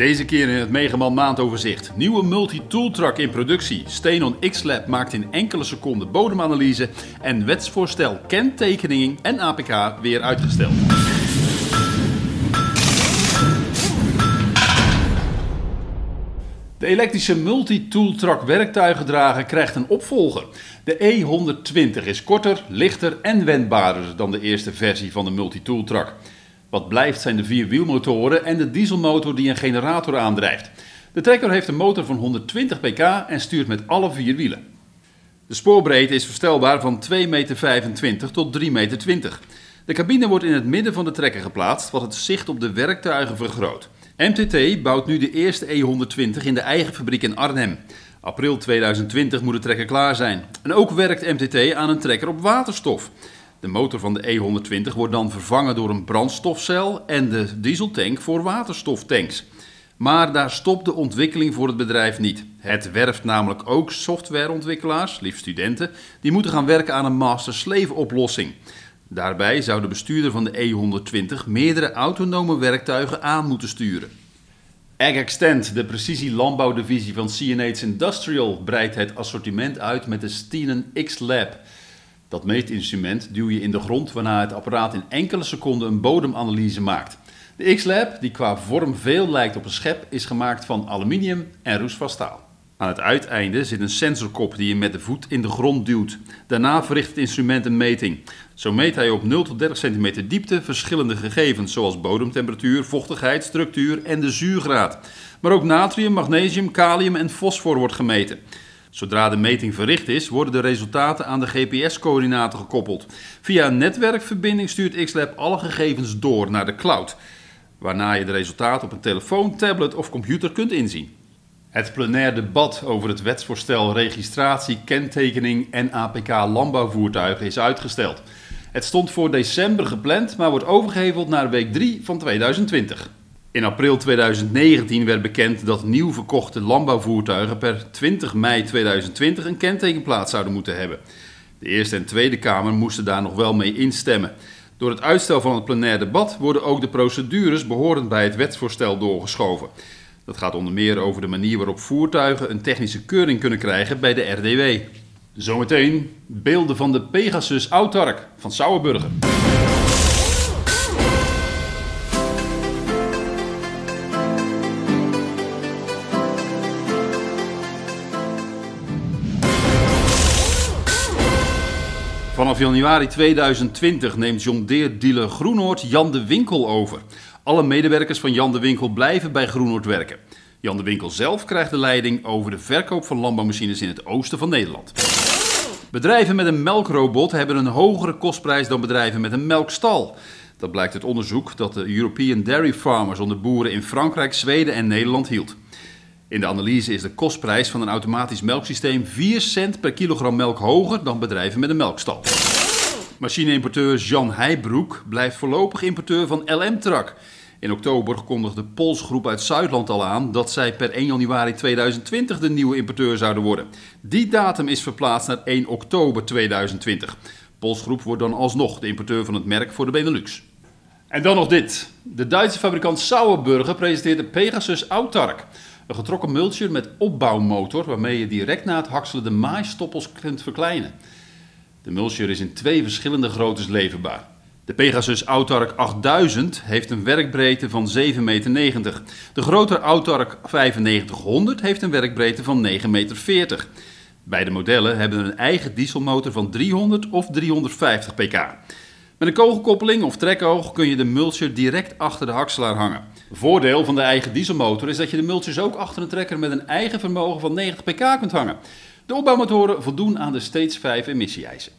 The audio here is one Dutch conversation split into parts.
Deze keer in het Megaman maandoverzicht. Nieuwe multi-tooltruck in productie. Stenon X-Lab maakt in enkele seconden bodemanalyse. En wetsvoorstel kentekening en APK weer uitgesteld. De elektrische multi-tooltruck werktuigendrager krijgt een opvolger. De E120 is korter, lichter en wendbaarder dan de eerste versie van de multi-tooltruck. Wat blijft zijn de vier wielmotoren en de dieselmotor die een generator aandrijft. De trekker heeft een motor van 120 pk en stuurt met alle vier wielen. De spoorbreedte is verstelbaar van 2,25 meter tot 3,20 meter. De cabine wordt in het midden van de trekker geplaatst, wat het zicht op de werktuigen vergroot. MTT bouwt nu de eerste E120 in de eigen fabriek in Arnhem. April 2020 moet de trekker klaar zijn. En ook werkt MTT aan een trekker op waterstof. De motor van de E120 wordt dan vervangen door een brandstofcel en de dieseltank voor waterstoftanks. Maar daar stopt de ontwikkeling voor het bedrijf niet. Het werft namelijk ook softwareontwikkelaars, liefst studenten, die moeten gaan werken aan een master-slave oplossing. Daarbij zou de bestuurder van de E120 meerdere autonome werktuigen aan moeten sturen. Ag Extend, de precisie-landbouwdivisie van CNH Industrial, breidt het assortiment uit met de Stenen X-Lab. Dat meetinstrument duw je in de grond waarna het apparaat in enkele seconden een bodemanalyse maakt. De X-Lab, die qua vorm veel lijkt op een schep, is gemaakt van aluminium en roestvast staal. Aan het uiteinde zit een sensorkop die je met de voet in de grond duwt. Daarna verricht het instrument een meting. Zo meet hij op 0 tot 30 centimeter diepte verschillende gegevens, zoals bodemtemperatuur, vochtigheid, structuur en de zuurgraad. Maar ook natrium, magnesium, kalium en fosfor wordt gemeten. Zodra de meting verricht is, worden de resultaten aan de GPS-coördinaten gekoppeld. Via een netwerkverbinding stuurt XLab alle gegevens door naar de cloud, waarna je de resultaten op een telefoon, tablet of computer kunt inzien. Het plenair debat over het wetsvoorstel registratie, kentekening en APK landbouwvoertuigen is uitgesteld. Het stond voor december gepland, maar wordt overgeheveld naar week 3 van 2020. In april 2019 werd bekend dat nieuw verkochte landbouwvoertuigen per 20 mei 2020 een kentekenplaat zouden moeten hebben. De Eerste en Tweede Kamer moesten daar nog wel mee instemmen. Door het uitstel van het plenair debat worden ook de procedures behorend bij het wetsvoorstel doorgeschoven. Dat gaat onder meer over de manier waarop voertuigen een technische keuring kunnen krijgen bij de RDW. Zometeen beelden van de Pegasus Autark van Sauerburger. Vanaf januari 2020 neemt John Deere dealer Groenoord Jan de Winkel over. Alle medewerkers van Jan de Winkel blijven bij Groenoord werken. Jan de Winkel zelf krijgt de leiding over de verkoop van landbouwmachines in het oosten van Nederland. Bedrijven met een melkrobot hebben een hogere kostprijs dan bedrijven met een melkstal. Dat blijkt uit onderzoek dat de European Dairy Farmers onder boeren in Frankrijk, Zweden en Nederland hield. In de analyse is de kostprijs van een automatisch melksysteem 4 cent per kilogram melk hoger dan bedrijven met een melkstal. Machineimporteur Jan Heijbroek blijft voorlopig importeur van LM Truck. In oktober kondigde de Polsgroep uit Zuidland al aan dat zij per 1 januari 2020 de nieuwe importeur zouden worden. Die datum is verplaatst naar 1 oktober 2020. Polsgroep wordt dan alsnog de importeur van het merk voor de Benelux. En dan nog dit. De Duitse fabrikant Sauerburger presenteert de Pegasus Autark. Een getrokken mulcher met opbouwmotor waarmee je direct na het hakselen de maaistoppels kunt verkleinen. De mulcher is in twee verschillende groottes leverbaar. De Pegasus Autark 8000 heeft een werkbreedte van 7,90 meter. De grotere Autark 9500 heeft een werkbreedte van 9,40 meter. Beide modellen hebben een eigen dieselmotor van 300 of 350 pk. Met een kogelkoppeling of trekoog kun je de mulcher direct achter de hakselaar hangen. Voordeel van de eigen dieselmotor is dat je de mulchers ook achter een trekker met een eigen vermogen van 90 pk kunt hangen. De opbouwmotoren voldoen aan de Stage 5 emissie-eisen.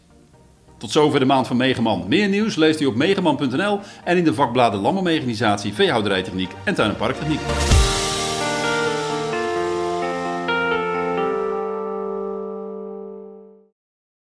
Tot zover de maand van Megaman. Meer nieuws leest u op megaman.nl en in de vakbladen Landbouwmechanisatie, Veehouderijtechniek en Tuin- Parktechniek.